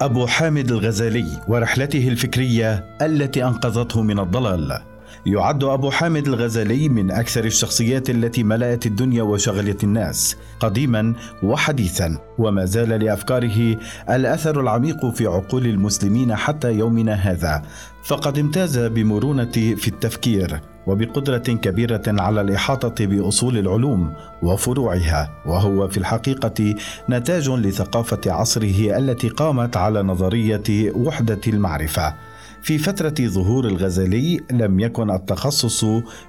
أبو حامد الغزالي ورحلته الفكرية التي أنقذته من الضلال. يعد أبو حامد الغزالي من أكثر الشخصيات التي ملأت الدنيا وشغلت الناس قديما وحديثا وما زال لأفكاره الأثر العميق في عقول المسلمين حتى يومنا هذا. فقد امتاز بمرونة في التفكير. وبقدرة كبيرة على الإحاطة بأصول العلوم وفروعها وهو في الحقيقة نتاج لثقافة عصره التي قامت على نظرية وحدة المعرفة. في فترة ظهور الغزالي لم يكن التخصص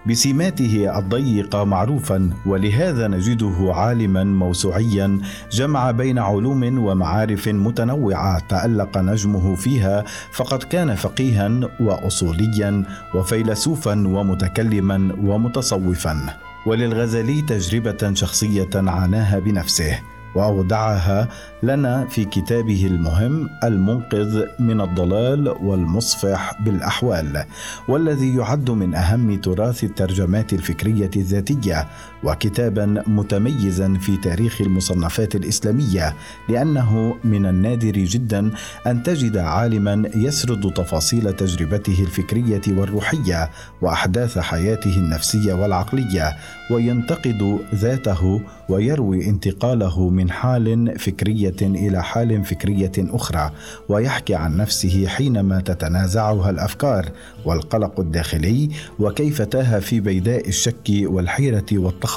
بسماته الضيقة معروفا ولهذا نجده عالما موسوعيا جمع بين علوم ومعارف متنوعة تألق نجمه فيها فقد كان فقيها وأصوليا وفيلسوفا ومتكلما ومتصوفا. وللغزالي تجربة شخصية عاناها بنفسه. وأودعها لنا في كتابه المهم المنقذ من الضلال والمصفح بالأحوال والذي يعد من أهم تراث الترجمات الفكرية الذاتية وكتابا متميزا في تاريخ المصنفات الإسلامية لأنه من النادر جدا أن تجد عالما يسرد تفاصيل تجربته الفكرية والروحية وأحداث حياته النفسية والعقلية وينتقد ذاته ويروي انتقاله من حال فكرية إلى حال فكرية أخرى ويحكي عن نفسه حينما تتنازعها الأفكار والقلق الداخلي وكيف تاه في بيداء الشك والحيرة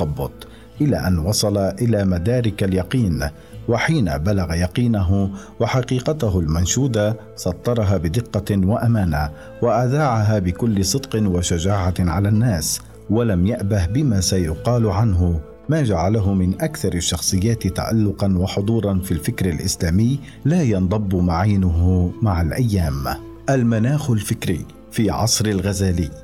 والتخبط إلى أن وصل إلى مدارك اليقين وحين بلغ يقينه وحقيقته المنشودة سطرها بدقة وأمانة وأذاعها بكل صدق وشجاعة على الناس ولم يأبه بما سيقال عنه ما جعله من أكثر الشخصيات تالقا وحضورا في الفكر الإسلامي لا ينضب معينه مع الأيام. المناخ الفكري في عصر الغزالي.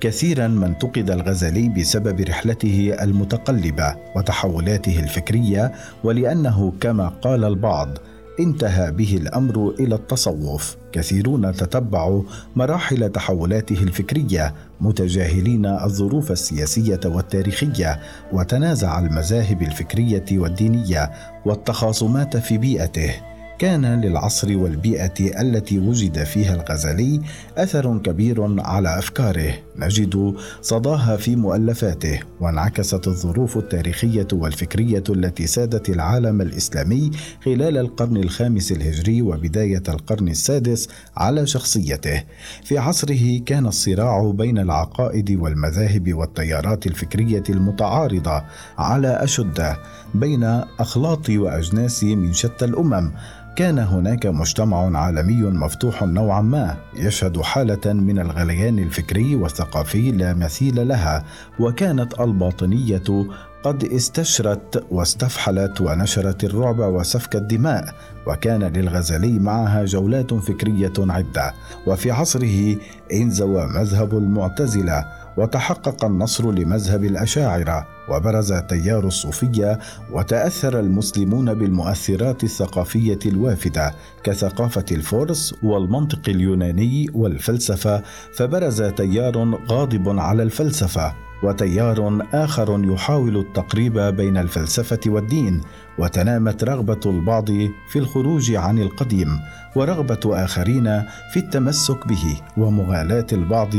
كثيرا ما انتقد الغزالي بسبب رحلته المتقلبة وتحولاته الفكرية ولأنه كما قال البعض انتهى به الأمر إلى التصوف. كثيرون تتبعوا مراحل تحولاته الفكرية متجاهلين الظروف السياسية والتاريخية وتنازع المذاهب الفكرية والدينية والتخاصمات في بيئته. كان للعصر والبيئة التي وجد فيها الغزالي أثر كبير على أفكاره، نجد صداها في مؤلفاته، وانعكست الظروف التاريخية والفكرية التي سادت العالم الإسلامي خلال القرن الخامس الهجري وبداية القرن السادس على شخصيته. في عصره كان الصراع بين العقائد والمذاهب والتيارات الفكرية المتعارضة على أشده بين أخلاط وأجناس من شتى الأمم كان هناك مجتمع عالمي مفتوح نوعا ما يشهد حالة من الغليان الفكري والثقافي لا مثيل لها وكانت الباطنية قد استشرت واستفحلت ونشرت الرعب وسفك الدماء وكان للغزالي معها جولات فكرية عدة. وفي عصره انزوى مذهب المعتزلة وتحقق النصر لمذهب الأشاعرة وبرز تيار الصوفيه وتأثر المسلمون بالمؤثرات الثقافية الوافدة كثقافة الفرس والمنطق اليوناني والفلسفة فبرز تيار غاضب على الفلسفة وتيار آخر يحاول التقريب بين الفلسفة والدين وتنامت رغبة البعض في الخروج عن القديم ورغبة آخرين في التمسك به ومغالاة البعض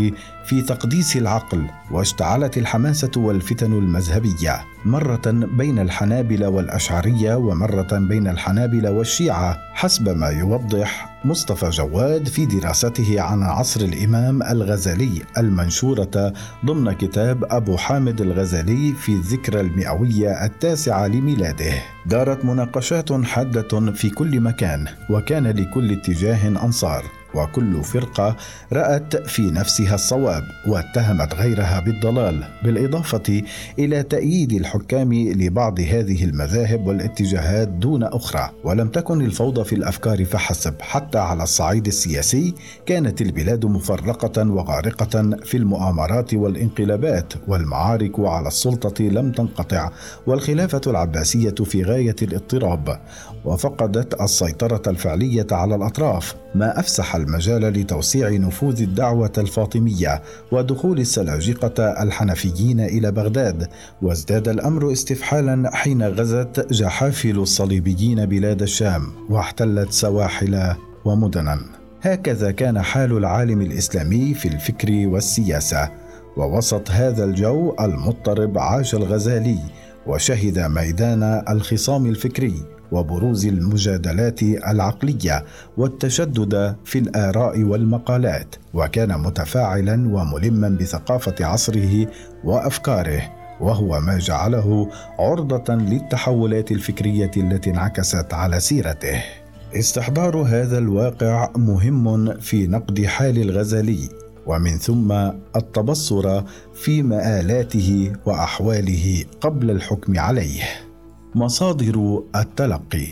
في تقديس العقل واشتعلت الحماسة والفتن المذهبية. مرة بين الحنابلة والأشعرية ومرة بين الحنابلة والشيعة حسب ما يوضح مصطفى جواد في دراسته عن عصر الإمام الغزالي المنشورة ضمن كتاب أبو حامد الغزالي في الذكرى المئوية التاسعة لميلاده. دارت مناقشات حادة في كل مكان وكان لكل اتجاه أنصار. وكل فرقة رأت في نفسها الصواب واتهمت غيرها بالضلال بالإضافة إلى تأييد الحكام لبعض هذه المذاهب والاتجاهات دون أخرى. ولم تكن الفوضى في الأفكار فحسب حتى على الصعيد السياسي كانت البلاد مفرقة وغارقة في المؤامرات والانقلابات والمعارك على السلطة لم تنقطع والخلافة العباسية في غاية الاضطراب. وفقدت السيطرة الفعلية على الأطراف. ما أفسح المجال لتوسيع نفوذ الدعوة الفاطمية ودخول السلاجقة الحنفيين إلى بغداد وازداد الأمر استفحالا حين غزت جحافل الصليبيين بلاد الشام واحتلت سواحل ومدنا. هكذا كان حال العالم الإسلامي في الفكر والسياسة ووسط هذا الجو المضطرب عاش الغزالي وشهد ميدان الخصام الفكري. وبروز المجادلات العقلية والتشدد في الآراء والمقالات وكان متفاعلا وملما بثقافة عصره وأفكاره وهو ما جعله عرضة للتحولات الفكرية التي انعكست على سيرته استحضار هذا الواقع مهم في نقد حال الغزالي ومن ثم التبصر في مآلاته وأحواله قبل الحكم عليه. مصادر التلقي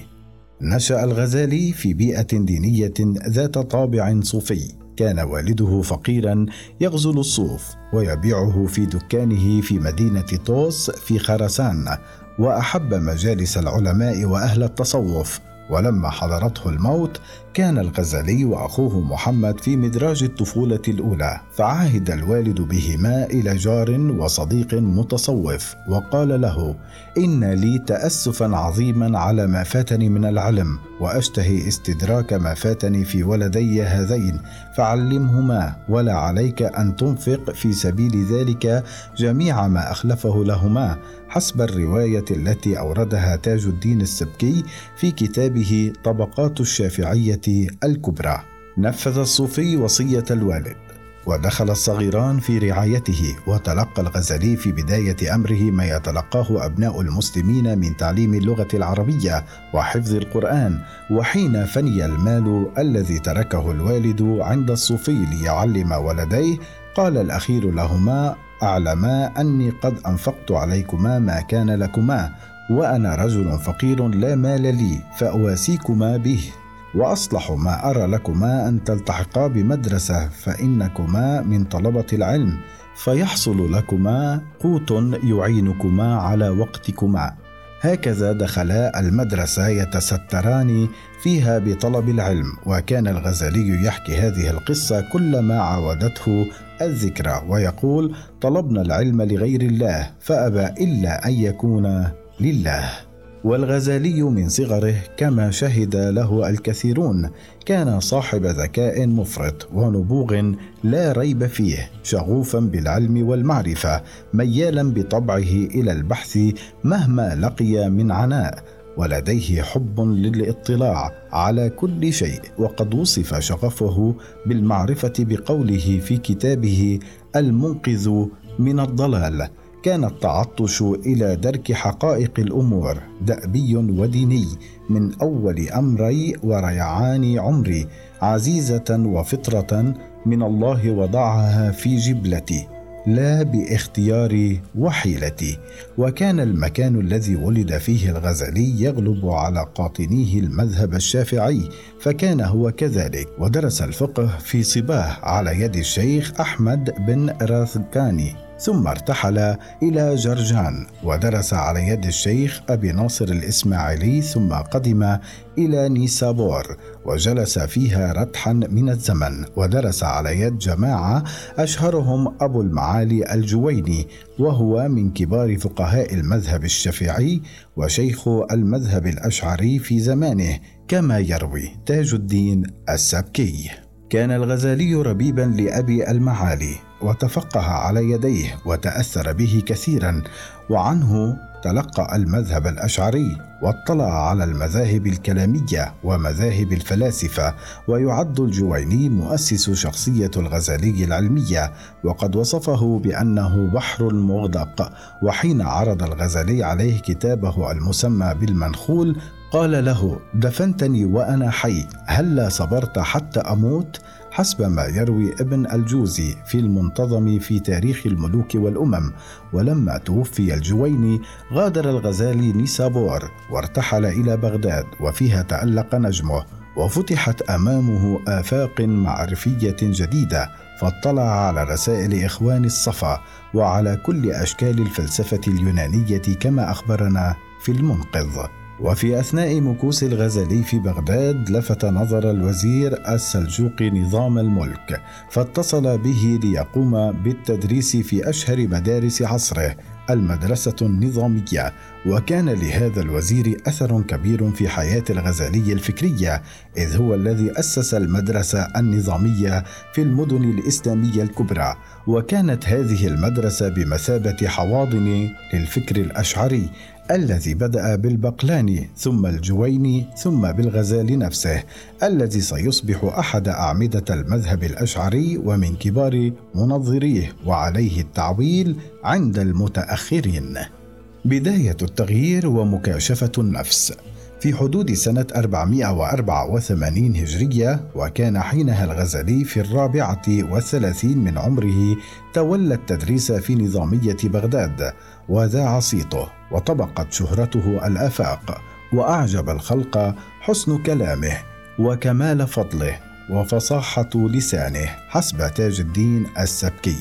نشأ الغزالي في بيئة دينية ذات طابع صوفي. كان والده فقيرا يغزل الصوف ويبيعه في دكانه في مدينة طوس في خراسان وأحب مجالس العلماء وأهل التصوف ولما حضرته الموت كان الغزالي وأخوه محمد في مدراج الطفولة الأولى فعهد الوالد بهما إلى جار وصديق متصوف وقال له إن لي تاسفا عظيما على ما فاتني من العلم وأشتهي استدراك ما فاتني في ولدي هذين فعلمهما ولا عليك أن تنفق في سبيل ذلك جميع ما أخلفه لهما حسب الرواية التي أوردها تاج الدين السبكي في كتابه طبقات الشافعية الكبرى نفذ الصوفي وصية الوالد ودخل الصغيران في رعايته وتلقى الغزالي في بداية أمره ما يتلقاه أبناء المسلمين من تعليم اللغة العربية وحفظ القرآن وحين فني المال الذي تركه الوالد عند الصوفي ليعلم ولديه قال الأخير لهما أعلما أني قد أنفقت عليكما ما كان لكما وأنا رجل فقير لا مال لي فأواسيكما به. واصلح ما أرى لكما أن تلتحقا بمدرسة فإنكما من طلبة العلم. فيحصل لكما قوت يعينكما على وقتكما. هكذا دخلا المدرسة يتستران فيها بطلب العلم. وكان الغزالي يحكي هذه القصة كلما عاودته الذكرى ويقول طلبنا العلم لغير الله فأبى إلا أن يكون لله. والغزالي من صغره كما شهد له الكثيرون. كان صاحب ذكاء مفرط ونبوغ لا ريب فيه شغوفا بالعلم والمعرفة ميالا بطبعه إلى البحث مهما لقي من عناء. ولديه حب للاطلاع على كل شيء وقد وصف شغفه بالمعرفة بقوله في كتابه المنقذ من الضلال. كان التعطش إلى درك حقائق الأمور دأبي وديني من أول أمري وريعان عمري عزيزة وفطرة من الله وضعها في جبلتي لا باختيار وحيلتي. وكان المكان الذي ولد فيه الغزالي يغلب على قاطنيه المذهب الشافعي فكان هو كذلك. ودرس الفقه في صباه على يد الشيخ أحمد بن راثكاني ثم ارتحل إلى جرجان ودرس على يد الشيخ أبي ناصر الإسماعيلي ثم قدم إلى نيسابور وجلس فيها ردحا من الزمن ودرس على يد جماعة أشهرهم أبو المعالي الجويني وهو من كبار فقهاء المذهب الشافعي وشيخ المذهب الأشعري في زمانه كما يروي تاج الدين السبكي. كان الغزالي ربيبا لأبي المعالي. وتفقه على يديه وتأثر به كثيرا وعنه تلقى المذهب الأشعري واطلع على المذاهب الكلامية ومذاهب الفلاسفة ويعد الجويني مؤسس شخصية الغزالي العلمية وقد وصفه بأنه بحر مغدق وحين عرض الغزالي عليه كتابه المسمى بالمنخول قال له دفنتني وأنا حي هلا صبرت حتى أموت؟ حسب ما يروي ابن الجوزي في المنتظم في تاريخ الملوك والأمم ولما توفي الجويني غادر الغزالي نيسابور وارتحل إلى بغداد وفيها تألق نجمه وفتحت أمامه آفاق معرفية جديدة فاطلع على رسائل إخوان الصفا وعلى كل أشكال الفلسفة اليونانية كما أخبرنا في المنقذ. وفي أثناء مكوس الغزالي في بغداد لفت نظر الوزير السلجوقي نظام الملك فاتصل به ليقوم بالتدريس في أشهر مدارس عصره المدرسة النظامية. وكان لهذا الوزير أثر كبير في حياة الغزالي الفكرية إذ هو الذي أسس المدرسة النظامية في المدن الإسلامية الكبرى. وكانت هذه المدرسة بمثابة حواضن للفكر الأشعري الذي بدأ بالبقلاني ثم الجويني ثم بالغزال نفسه الذي سيصبح أحد أعمدة المذهب الأشعري ومن كبار منظريه وعليه التعويل عند المتأخرين. بداية التغيير ومكاشفة النفس في حدود سنة 484 هجرية وكان حينها الغزالي في الرابعة والثلاثين من عمره تولى التدريس في نظامية بغداد وذاع صيته وطبقت شهرته الآفاق وأعجب الخلق حسن كلامه وكمال فضله. وفصاحة لسانه حسب تاج الدين السبكي.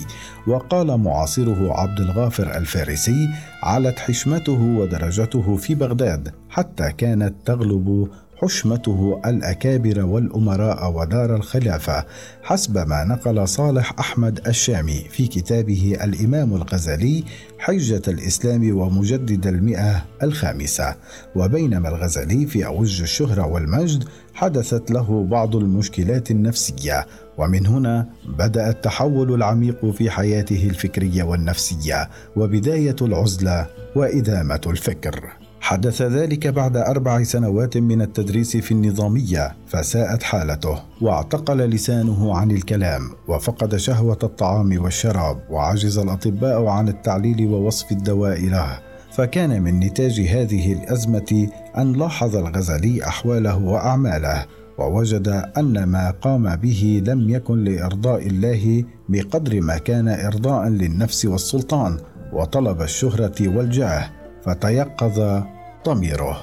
وقال معاصره عبد الغافر الفارسي علت حشمته ودرجته في بغداد حتى كانت تغلب حشمته الأكابر والأمراء ودار الخلافة حسب ما نقل صالح أحمد الشامي في كتابه الإمام الغزالي حجة الإسلام ومجدد المئة الخامسة. وبينما الغزالي في أوج الشهرة والمجد حدثت له بعض المشكلات النفسية ومن هنا بدأ التحول العميق في حياته الفكرية والنفسية وبداية العزلة وإدامة الفكر. حدث ذلك بعد أربع سنوات من التدريس في النظامية فساءت حالته واعتقل لسانه عن الكلام وفقد شهوة الطعام والشراب وعجز الأطباء عن التعليل ووصف الدواء له. فكان من نتاج هذه الأزمة أن لاحظ الغزالي أحواله وأعماله ووجد أن ما قام به لم يكن لإرضاء الله بقدر ما كان إرضاء للنفس والسلطان وطلب الشهرة والجاه فتيقظ ضميره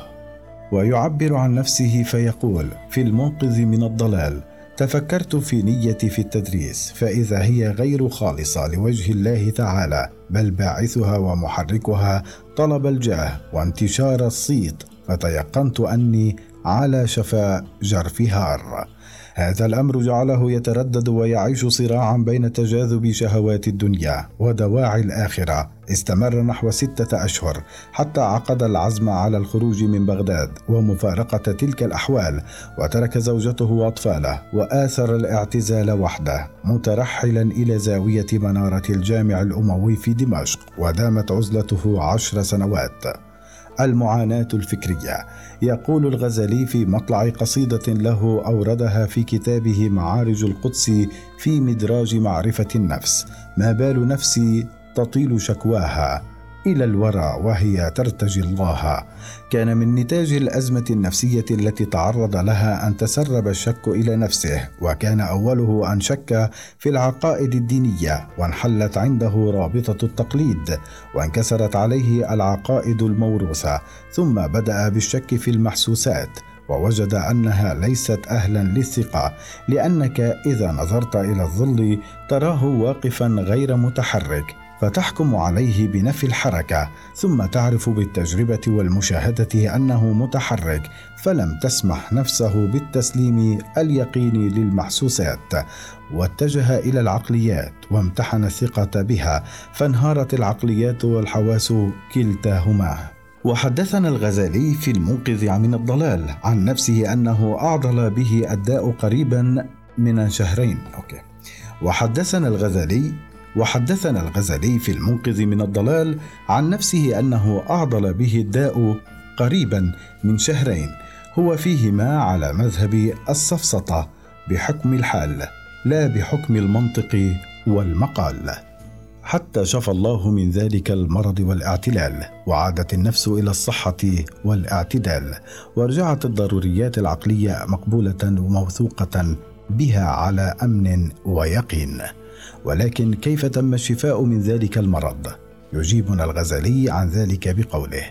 ويعبر عن نفسه فيقول في المنقذ من الضلال تفكرت في نيتي في التدريس فإذا هي غير خالصة لوجه الله تعالى بل باعثها ومحركها طلب الجاه وانتشار الصيت فتيقنت أني على شفا جرف هار. هذا الأمر جعله يتردد ويعيش صراعا بين تجاذب شهوات الدنيا ودواعي الآخرة استمر نحو ستة أشهر حتى عقد العزم على الخروج من بغداد ومفارقة تلك الأحوال وترك زوجته وأطفاله وآثر الاعتزال وحده مترحلا إلى زاوية منارة الجامع الأموي في دمشق ودامت عزلته عشر سنوات. المعاناة الفكرية. يقول الغزالي في مطلع قصيدة له أوردها في كتابه معارج القدس في مدراج معرفة النفس ما بال نفسي تطيل شكواها إلى الورى وهي ترتجي الله. كان من نتاج الأزمة النفسية التي تعرض لها أن تسرب الشك إلى نفسه وكان أوله أن شك في العقائد الدينية وانحلت عنده رابطة التقليد وانكسرت عليه العقائد الموروثة ثم بدأ بالشك في المحسوسات ووجد أنها ليست أهلا للثقة لأنك إذا نظرت إلى الظل تراه واقفا غير متحرك. فتحكم عليه بنفي الحركة ثم تعرف بالتجربة والمشاهدة أنه متحرك فلم تسمح نفسه بالتسليم اليقيني للمحسوسات. واتجه إلى العقليات وامتحن الثقة بها فانهارت العقليات والحواس كلتاهما. وحدثنا الغزالي في المنقذ من الضلال عن نفسه أنه أعضل به الداء قريبا من شهرين. أوكي. وحدثنا الغزالي وحدثنا الغزالي في المنقذ من الضلال عن نفسه أنه أعضل به الداء قريبا من شهرين هو فيهما على مذهب السفسطه بحكم الحال لا بحكم المنطق والمقال. حتى شفى الله من ذلك المرض والاعتلال وعادت النفس إلى الصحة والاعتدال ورجعت الضروريات العقلية مقبولة وموثوقة بها على أمن ويقين. ولكن كيف تم الشفاء من ذلك المرض؟ يجيبنا الغزالي عن ذلك بقوله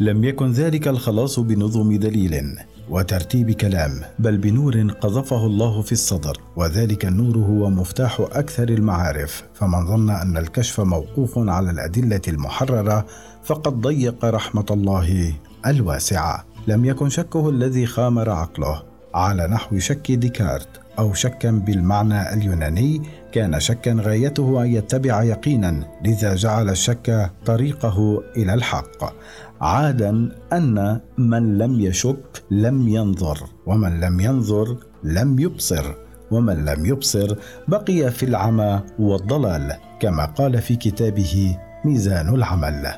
لم يكن ذلك الخلاص بنظم دليل وترتيب كلام بل بنور قذفه الله في الصدر وذلك النور هو مفتاح أكثر المعارف فمن ظن أن الكشف موقوف على الأدلة المحررة فقد ضيق رحمة الله الواسعة. لم يكن شكه الذي خامر عقله على نحو شك ديكارت أو شكا بالمعنى اليوناني كان شكا غايته أن يتبع يقينا لذا جعل الشك طريقه إلى الحق. عادا أن من لم يشك لم ينظر ومن لم ينظر لم يبصر ومن لم يبصر بقي في العمى والضلال كما قال في كتابه ميزان العمل.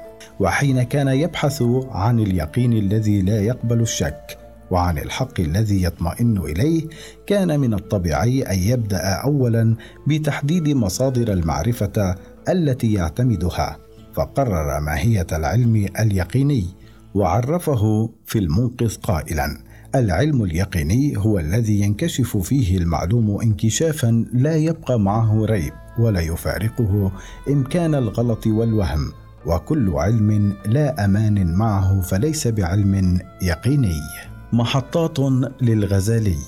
وحين كان يبحث عن اليقين الذي لا يقبل الشك وعن الحق الذي يطمئن إليه كان من الطبيعي أن يبدأ اولا بتحديد مصادر المعرفة التي يعتمدها فقرر ماهية العلم اليقيني وعرفه في المنقذ قائلا. العلم اليقيني هو الذي ينكشف فيه المعلوم انكشافا لا يبقى معه ريب ولا يفارقه إمكان الغلط والوهم وكل علم لا أمان معه فليس بعلم يقيني. محطات للغزالي.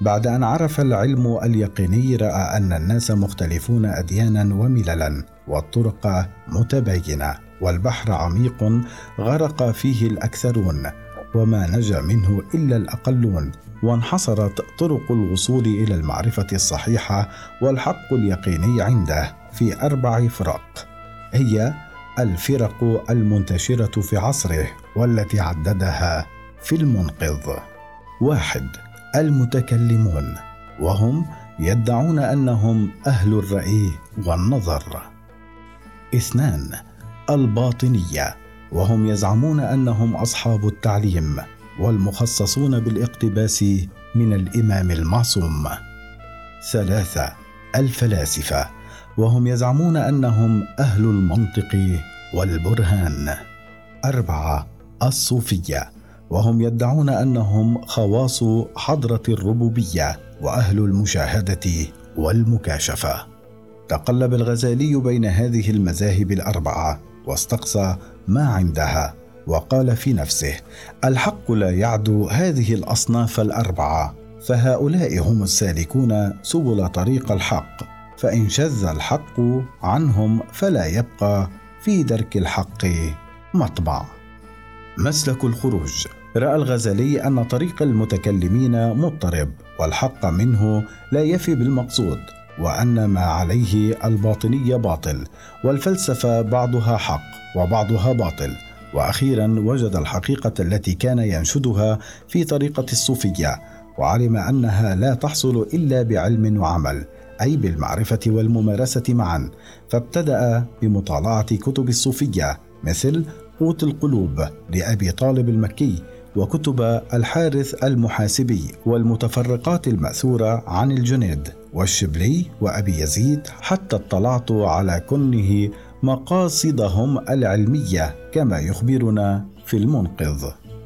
بعد أن عرف العلم اليقيني رأى أن الناس مختلفون أديانا ومللا والطرق متباينة والبحر عميق غرق فيه الأكثرون وما نجا منه إلا الأقلون. وانحصرت طرق الوصول إلى المعرفة الصحيحة والحق اليقيني عنده في أربع فرق. هي الفرق المنتشرة في عصره والتي عددها في المنقذ. واحد المتكلمون وهم يدعون أنهم أهل الرأي والنظر. اثنان الباطنية وهم يزعمون أنهم أصحاب التعليم والمخصصون بالاقتباس من الإمام المعصوم. ثلاثة الفلاسفة وهم يزعمون أنهم أهل المنطق والبرهان. أربعة الصوفية وهم يدعون أنهم خواص حضرة الربوبية وأهل المشاهدة والمكاشفة. تقلب الغزالي بين هذه المذاهب الأربعة واستقصى ما عندها وقال في نفسه الحق لا يعدو هذه الأصناف الأربعة فهؤلاء هم السالكون سبل طريق الحق فإن شذ الحق عنهم فلا يبقى في درك الحق مطبع مسلك الخروج. رأى الغزالي أن طريق المتكلمين مضطرب والحق منه لا يفي بالمقصود وأن ما عليه الباطنيه باطل والفلسفة بعضها حق وبعضها باطل. وأخيرا وجد الحقيقة التي كان ينشدها في طريقة الصوفية وعلم أنها لا تحصل إلا بعلم وعمل أي بالمعرفة والممارسة معا. فابتدأ بمطالعة كتب الصوفية مثل قوت القلوب لأبي طالب المكي وكتب الحارث المحاسبي والمتفرقات المأثورة عن الجنيد والشبلي وأبي يزيد حتى اطلعت على كنه مقاصدهم العلمية كما يخبرنا في المنقذ.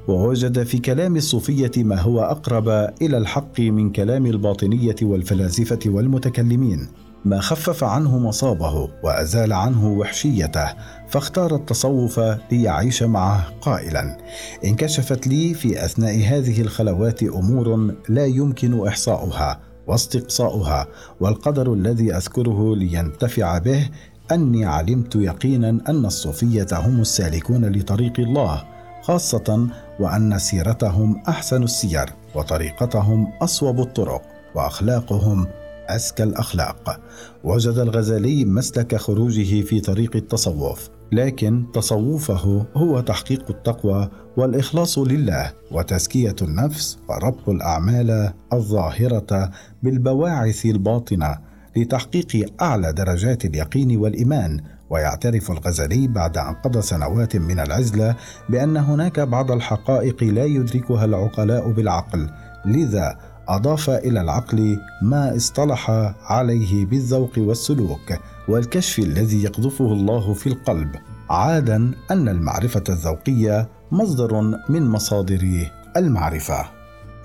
ووجد في كلام الصوفية ما هو أقرب إلى الحق من كلام الباطنية والفلاسفه والمتكلمين. ما خفف عنه مصابه وأزال عنه وحشيته فاختار التصوف ليعيش معه قائلا. انكشفت لي في أثناء هذه الخلوات أمور لا يمكن إحصاؤها واستقصاؤها والقدر الذي أذكره لينتفع به أني علمت يقينا أن الصوفية هم السالكون لطريق الله خاصة وأن سيرتهم أحسن السير وطريقتهم أصوب الطرق وأخلاقهم أزكى الأخلاق. وجد الغزالي مسلك خروجه في طريق التصوف لكن تصوفه هو تحقيق التقوى والإخلاص لله وتزكية النفس وربط الأعمال الظاهرة بالبواعث الباطنة لتحقيق أعلى درجات اليقين والإيمان. ويعترف الغزالي بعد أن قضى سنوات من العزلة بأن هناك بعض الحقائق لا يدركها العقلاء بالعقل. لذا أضاف إلى العقل ما اصطلح عليه بالذوق والسلوك والكشف الذي يقذفه الله في القلب عادا أن المعرفة الذوقية مصدر من مصادر المعرفة.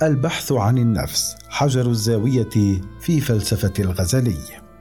البحث عن النفس حجر الزاوية في فلسفة الغزالي.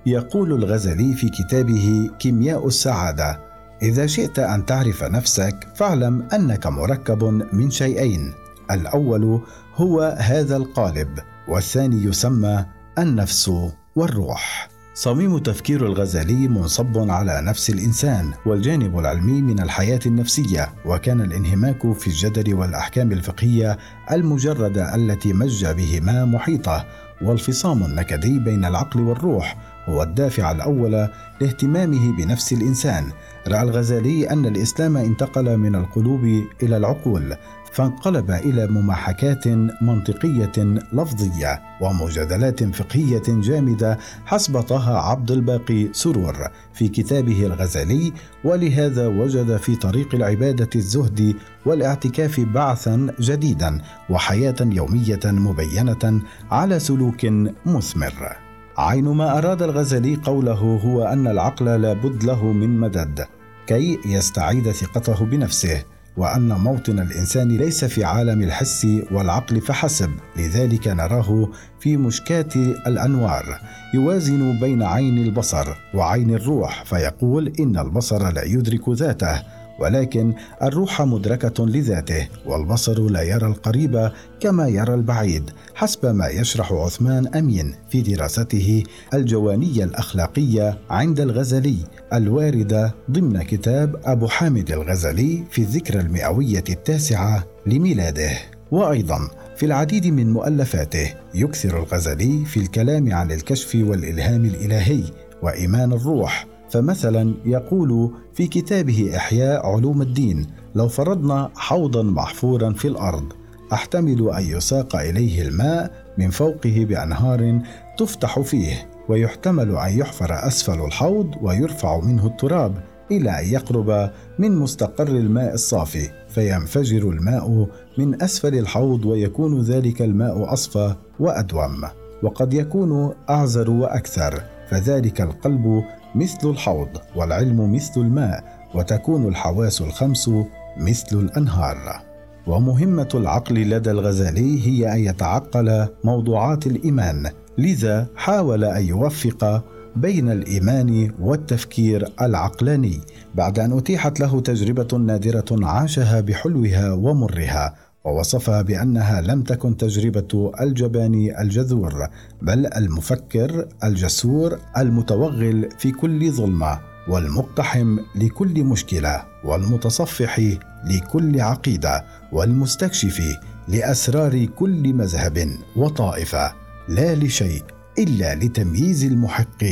يقول الغزالي في كتابه كيمياء السعادة إذا شئت أن تعرف نفسك فاعلم أنك مركب من شيئين. الأول هو هذا القالب والثاني يسمى النفس والروح. صميم تفكير الغزالي منصب على نفس الإنسان والجانب العلمي من الحياة النفسية وكان الانهماك في الجدل والأحكام الفقهية المجرده التي مج بهما محيطة والفصام النكدي بين العقل والروح هو الدافع الأول لاهتمامه بنفس الإنسان. رأى الغزالي أن الإسلام انتقل من القلوب إلى العقول فانقلب إلى مماحكات منطقية لفظية ومجادلات فقهية جامدة حسب طه عبد الباقي سرور في كتابه الغزالي ولهذا وجد في طريق العبادة الزهد والاعتكاف بعثا جديدا وحياة يومية مبينة على سلوك مثمر. عين ما أراد الغزالي قوله هو أن العقل لابد له من مدد كي يستعيد ثقته بنفسه. وأن موطن الإنسان ليس في عالم الحس والعقل فحسب لذلك نراه في مشكاه الأنوار. يوازن بين عين البصر وعين الروح فيقول إن البصر لا يدرك ذاته. ولكن الروح مدركة لذاته والبصر لا يرى القريب كما يرى البعيد حسب ما يشرح عثمان أمين في دراسته الجوانية الأخلاقية عند الغزالي الواردة ضمن كتاب أبو حامد الغزالي في الذكرى المئوية التاسعة لميلاده. وأيضا في العديد من مؤلفاته يكثر الغزالي في الكلام عن الكشف والإلهام الإلهي وإيمان الروح فمثلا يقول في كتابه إحياء علوم الدين لو فرضنا حوضا محفورا في الأرض أحتمل أن يساق إليه الماء من فوقه بأنهار تفتح فيه ويحتمل أن يحفر أسفل الحوض ويرفع منه التراب إلى أن يقرب من مستقر الماء الصافي فينفجر الماء من أسفل الحوض ويكون ذلك الماء أصفى وأدوم وقد يكون اعزر وأكثر فذلك القلب مثل الحوض والعلم مثل الماء وتكون الحواس الخمس مثل الأنهار. ومهمة العقل لدى الغزالي هي أن يتعقل موضوعات الإيمان. لذا حاول أن يوفق بين الإيمان والتفكير العقلاني بعد أن أتيحت له تجربة نادرة عاشها بحلوها ومرها. ووصفها بأنها لم تكن تجربة الجبان الجذور بل المفكر الجسور المتوغل في كل ظلمة والمقتحم لكل مشكلة والمتصفح لكل عقيدة والمستكشف لأسرار كل مذهب وطائفة. لا لشيء إلا لتمييز المحق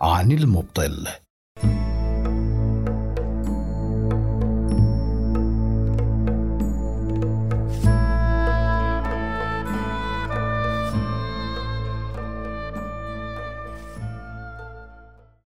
عن المبطل.